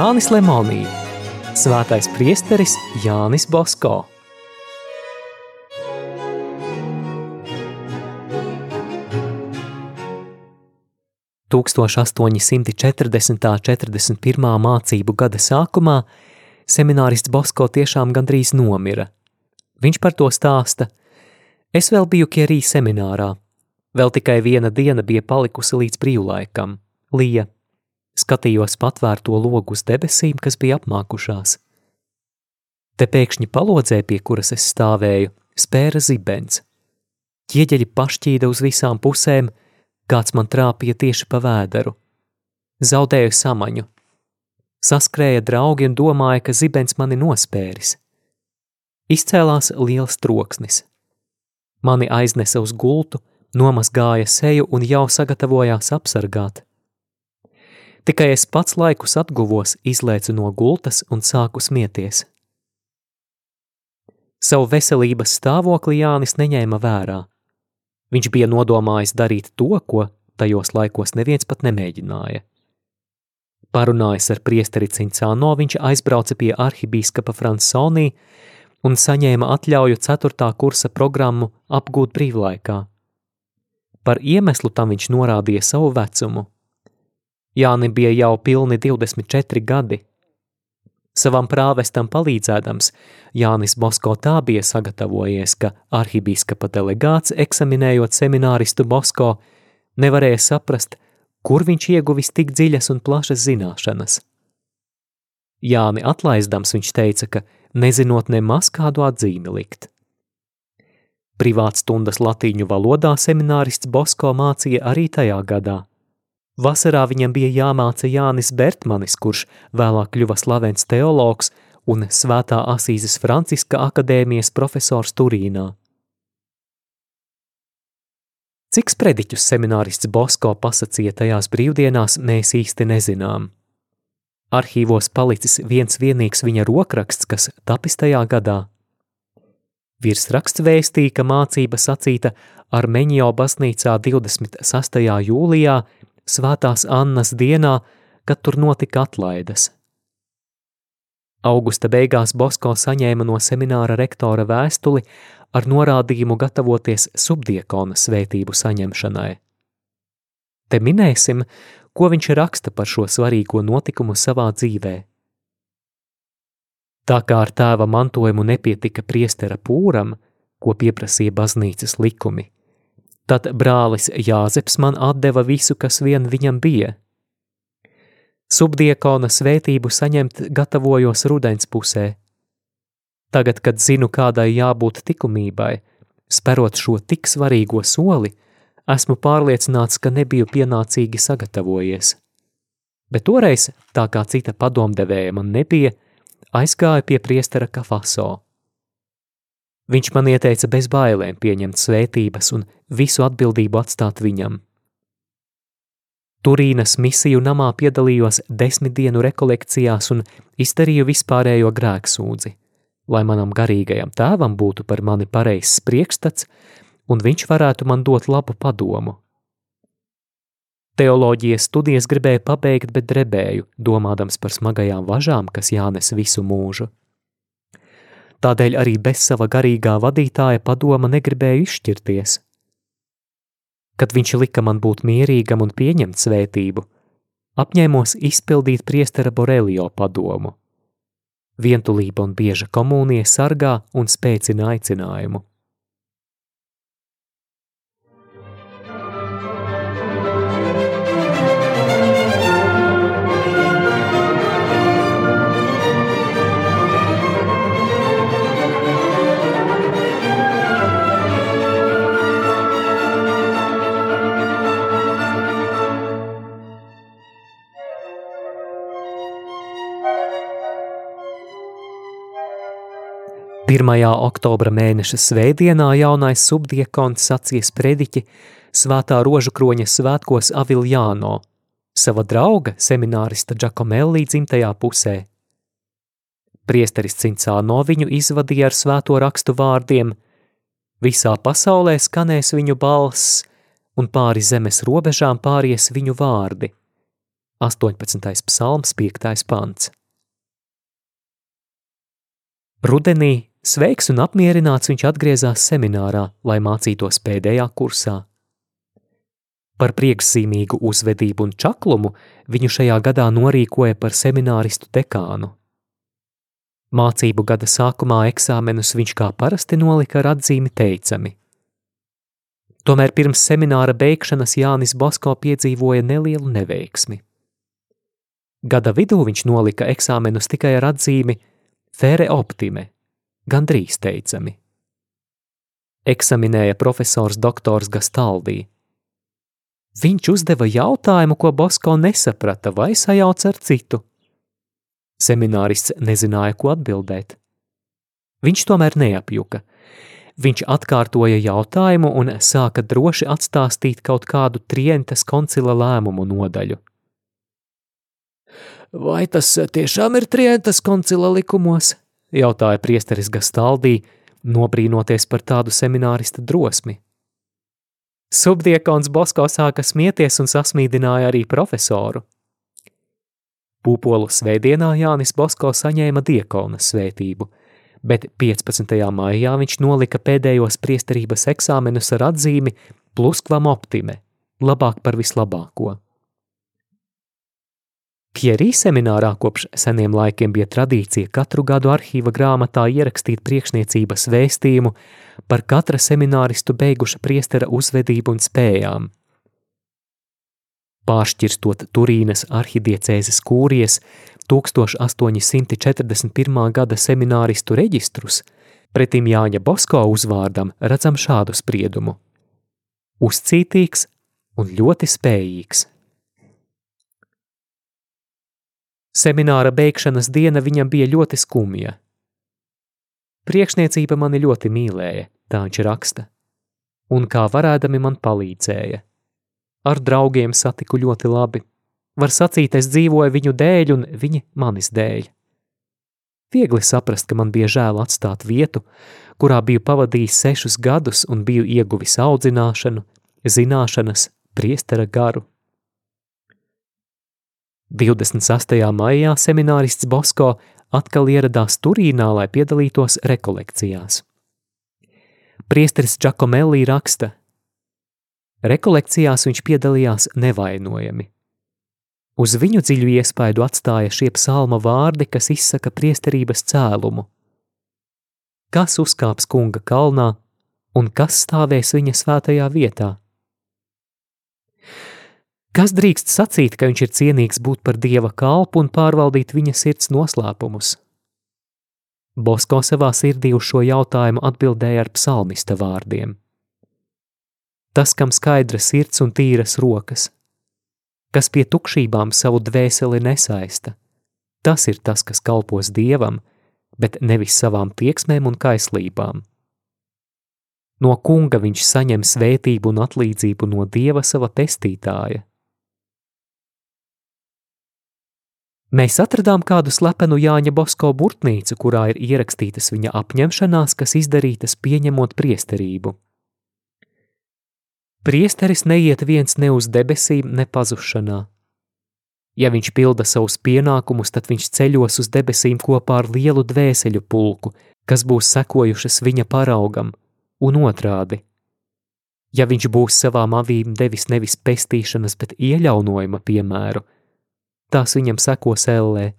Jānis Lemonī, Svētais priesteris Jānis Bosko. Tūkstoš 840. 41. mācību gada sākumā seminārists Bosko tiešām gandrīz nomira. Viņš par to stāsta. Es vēl biju Kierī seminārā. Vēl tikai viena diena bija palikusi līdz brīvlaikam. Lija. Skatījos patvērto logu uz debesīm, kas bija apmākušās. Te pēkšņi palodzē, pie kuras es stāvēju, spēra zibens. Ķieģeļi pašķīda uz visām pusēm, kāds man trāpīja tieši pa vēderu. Zaudēju samaņu, Saskrēja draugi un domāja, ka zibens mani nospēris. Izcēlās liels troksnis. Mani aiznesa uz gultu, nomazgāja seju un jau sagatavojās apsargāt. Tikai es pats laikus atguvos, izlēcu no gultas un sāku smieties. Savu veselības stāvokli Jānis neņēma vērā. Viņš bija nodomājis darīt to, ko tajos laikos neviens pat nemēģināja. Parunājis ar priesteri Cincāno, viņš aizbrauca pie arhibīskapa Fransonī un saņēma atļauju 4. kursa programmu apgūt brīvlaikā. Par iemeslu tam viņš norādīja savu vecumu. Jāni bija jau pilni 24 gadi. Savam prāvestam palīdzēdams, Jānis Bosko tā bija sagatavojies, ka arhibīskapa delegāts, eksaminējot semināristu Bosko, nevarēja saprast, kur viņš ieguvis tik dziļas un plašas zināšanas. Jāni atlaizdams viņš teica, ka nezinot nemaz kādu atzīmi likt. Privāts stundas latīņu valodā seminārists Bosko mācīja arī tajā gadā. Vasarā viņam bija jāmāca Jānis Bertmanis, kurš vēlāk kļuva slavens teologs un Svētā Asīzes Franciska akadēmijas profesors Turīnā. Cik sprediķus seminārists Bosko pasacīja tajās brīvdienās, mēs īsti nezinām. Arhīvos palicis viens vienīgs viņa rokraksts, kas tapis tajā gadā. Virsraksts vēstīja, ka mācība sacīta Armeņo baznīcā 26. jūlijā, Svētās Annas dienā, kad tur notika atlaides. Augusta beigās Bosko saņēma no semināra rektora vēstuli ar norādījumu gatavoties subdiekona svētību saņemšanai. Te minēsim, ko viņš raksta par šo svarīgo notikumu savā dzīvē. Tā kā ar tēva mantojumu nepietika priestera pūram, ko pieprasīja baznīcas likumi, tad brālis Jāzeps man atdeva visu, kas vien viņam bija. Subdiekona svētību saņemt gatavojos rudens pusē, Tagad, kad zinu, kādai jābūt likumībai, sperot šo tik svarīgo soli, esmu pārliecināts, ka nebiju pienācīgi sagatavojies. Bet toreiz, tā kā cita padomdevēja man nebija, aizgāju pie priestera Kafaso. Viņš man ieteica bez bailēm pieņemt svētības un visu atbildību atstāt viņam. Turīnas misiju namā piedalījos desmit dienu rekolekcijās un izdarīju vispārējo grēksūdzi lai manam garīgajam tēvam būtu par mani pareizs priekšstats, un viņš varētu man dot labu padomu. Teoloģijas studijas gribēju pabeigt, bet drebēju, domādams par smagajām važām, kas jānes visu mūžu. Tādēļ arī bez sava garīgā vadītāja padoma negribēju izšķirties. Kad viņš lika man būt mierīgam un pieņemt svētību, apņēmos izpildīt priestera Borelio padomu. Vientulība un bieža komunija sargā un spēcina aicinājumu. Pirmajā oktobra mēneša svētdienā jaunais subdiekons sacīja sprediķi svētā rožu kroņa svētkos Aviljāno, sava drauga seminārista Džakomelli dzimtajā pusē. Priesteris Cincāno viņu izvadīja ar svēto rakstu vārdiem Visā pasaulē skanēs viņu balss, un pāri zemes robežām pāries viņu vārdi. 18. psalms, 5. pants. Rudenī, sveiks un apmierināts, viņš atgriezās seminārā, lai mācītos pēdējā kursā. Par priekšzīmīgu uzvedību un čaklumu viņu šajā gadā norīkoja par semināristu dekānu. Mācību gada sākumā eksāmenus viņš kā parasti nolika ar atzīmi teicami. Tomēr pirms semināra beigšanas Jānis Bosko piedzīvoja nelielu neveiksmi. Gada vidū viņš nolika eksāmenus tikai ar atzīmi Fere optime, gandrīz teicami. Eksaminēja profesors doktors Gastaldī. Viņš uzdeva jautājumu, ko Bosko nesaprata vai sajauc ar citu. Seminārists nezināja, ko atbildēt. Viņš tomēr neapjuka. Viņš atkārtoja jautājumu un sāka droši atstāstīt kaut kādu Trientas koncila lēmumu nodaļu. Vai tas tiešām ir Trientas koncila likumos? Jautāja priesteris Gastaldī, nobrīnoties par tādu seminārista drosmi. Subdiekons Bosko sāka smieties un sasmīdināja arī profesoru. Pūpolu svētdienā Jānis Bosko saņēma diekonas svētību, bet 15. maijā viņš nolika pēdējos priesterības eksāmenus ar atzīmi pluskvam optime, labāk par vislabāko. Pierī seminārā kopš seniem laikiem bija tradīcija katru gadu arhīva grāmatā ierakstīt priekšniecības vēstījumu par katra semināristu beiguša priestera uzvedību un spējām. Pāršķirstot Turīnas arhidiecēzes kūries 1841. gada semināristu reģistrus, pretim Jāņa Bosko uzvārdam redzam šādu spriedumu – uzcītīgs un ļoti spējīgs. Semināra beigšanas diena viņam bija ļoti skumja. Priekšniecība mani ļoti mīlēja, tā viņš raksta, un kā varēdami man palīdzēja. Ar draugiem satiku ļoti labi. Var sacīt, es dzīvoju viņu dēļ un viņi manis dēļ. Viegli saprast, ka man bija žēl atstāt vietu, kurā biju pavadījis sešus gadus un biju ieguvis audzināšanu, zināšanas, priestera garu. 28. maijā seminārists Bosko atkal ieradās Turīnā, lai piedalītos rekolekcijās. Priesteris Giacomelli raksta, rekolekcijās viņš piedalījās nevainojami. Uz viņu dziļu iespaidu atstāja šie psalma vārdi, kas izsaka priesterības cēlumu. Kas uzkāps kunga kalnā un kas stāvēs viņa svētajā vietā? Kas drīkst sacīt, ka viņš ir cienīgs būt par dieva kalpu un pārvaldīt viņa sirds noslēpumus? Bosko savā sirdī uz šo jautājumu atbildēja ar psalmista vārdiem. Tas, kam skaidra sirds un tīras rokas, kas pie tukšībām savu dvēseli nesaista, tas ir tas, kas kalpos dievam, bet nevis savām tieksmēm un kaislībām. No kunga viņš saņem svētību un atlīdzību no dieva sava pestītāja. Mēs atradām kādu slepenu Jāņa Bosko burtnīcu, kurā ir ierakstītas viņa apņemšanās, kas izdarītas pieņemot priesterību. Priesteris neiet viens ne uz debesīm, ne pazušanā. Ja viņš pilda savus pienākumus, tad viņš ceļos uz debesīm kopā ar lielu dvēseļu pulku, kas būs sekojušas viņa paraugam, un otrādi. Ja viņš būs savām avīm devis nevis pestīšanas, bet iejaunojuma piemēru, tās viņam sekos ellē.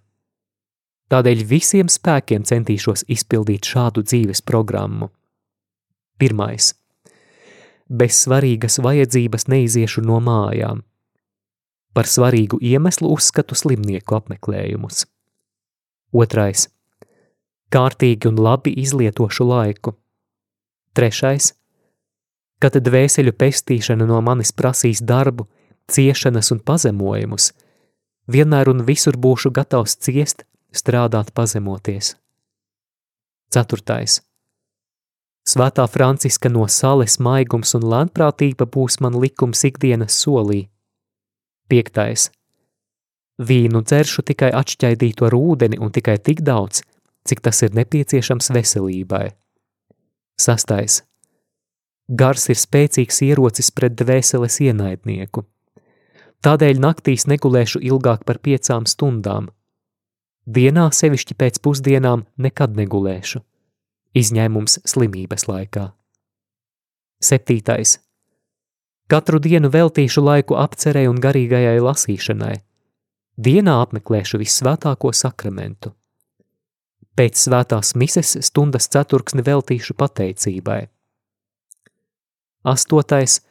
Tādēļ visiem spēkiem centīšos izpildīt šādu dzīves programmu. Pirmais. Bez svarīgas vajadzības neiziešu no mājām. Par svarīgu iemeslu uzskatu slimnieku apmeklējumus. Otrais. Kārtīgi un labi izlietošu laiku. Trešais. Kad dvēseļu pestīšana no manis prasīs darbu, ciešanas un pazemojumus – vienmēr un visur būšu gatavs ciest, strādāt pazemoties. Ceturtais. Svētā Franciska no sales maigums un lēnprātība būs man likums ikdienas solī. Piektais. Vīnu dzeršu tikai atšķaidīto ar ūdeni un tikai tik daudz, cik tas ir nepieciešams veselībai. Sastais. Gars ir spēcīgs ierocis pret dvēseles ienaidnieku. Tādēļ naktīs negulēšu ilgāk par piecām stundām. Dienā, sevišķi pēc pusdienām, nekad negulēšu. Izņēmums slimības laikā. Septītais. Katru dienu veltīšu laiku apcerē un garīgajai lasīšanai. Dienā apmeklēšu visvētāko sakramentu. Pēc svētās mises stundas ceturksni veltīšu pateicībai. Astotais.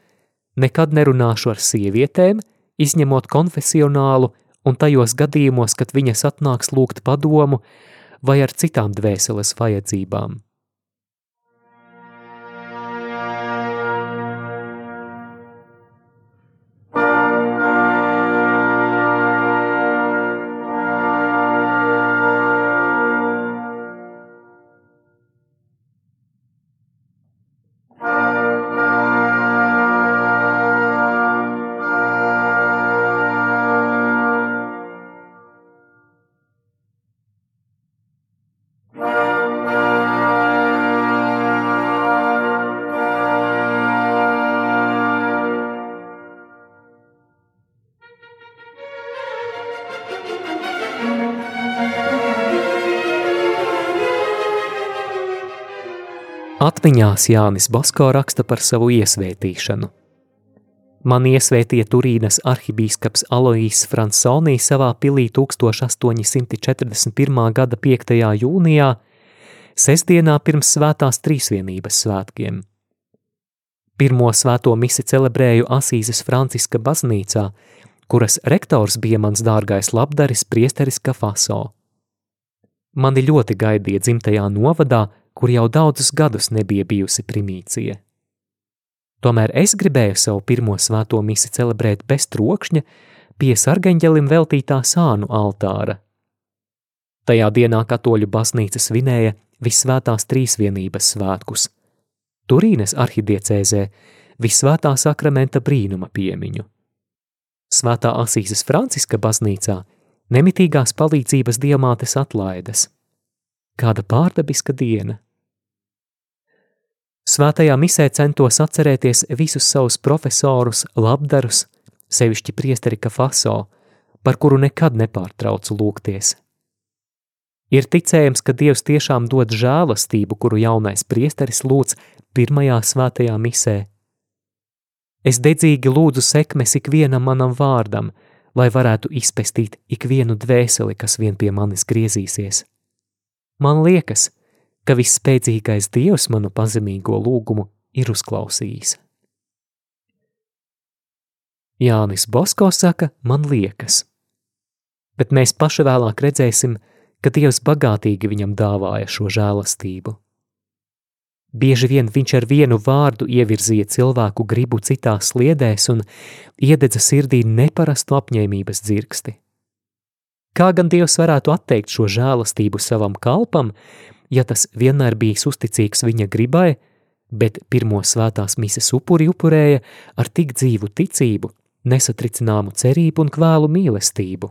Nekad nerunāšu ar sievietēm, izņemot konfesionālu un tajos gadījumos, kad viņas atnāks lūgt padomu vai ar citām dvēseles vajadzībām. Atmiņās Jānis Basko raksta par savu iesvētīšanu. Man iesvētīja Turīnas arhibīskaps Aloīs Fransonī savā pilī 1841. gada 5. jūnijā, sestdienā pirms svētās trīsvienības svētkiem. Pirmo svēto misi celebrēju Asīzes Franciska baznīcā, kuras rektors bija mans dārgais labdaris priesteris Kafaso. Mani ļoti gaidīja dzimtajā novadā, kur jau daudzus gadus nebija bijusi primīcija. Tomēr es gribēju savu pirmo svēto misi celebrēt bez trokšņa pie sargaņģelim veltītā sānu altāra. Tajā dienā katoļu baznīca svinēja visvētās trīsvienības svētkus, Turīnes arhidiecēzē visvētā sakramenta brīnuma piemiņu. Svētā Asīzes Franciska baznīcā nemitīgās palīdzības diamātes atlaides. Kāda pārdabiska diena! Svētajā misē centos atcerēties visus savus profesorus, labdarus, sevišķi priesteri Kafaso, par kuru nekad nepārtraucu lūgties. Ir ticējams, ka Dievs tiešām dod žēlastību, kuru jaunais priesteris lūdz pirmajā svētajā misē. Es dedzīgi lūdzu sekmes ikvienam manam vārdam, lai varētu izpestīt ikvienu dvēseli, kas vien pie manis griezīsies. Man liekas, ka visspēcīgais Dievs manu pazemīgo lūgumu ir uzklausījis. Jānis Bosko saka, man liekas, bet mēs paši vēlāk redzēsim, ka Dievs bagātīgi viņam dāvāja šo žēlastību. Bieži vien viņš ar vienu vārdu ievirzīja cilvēku gribu citās sliedēs un iededza sirdī neparastu apņēmības dzirksti. Kā gan Dievs varētu atteikt šo žēlastību savam kalpam, ja tas vienmēr bijis uzticīgs viņa gribai, bet pirmo svētās mises upuri upurēja ar tik dzīvu ticību, nesatricināmu cerību un kvēlu mīlestību.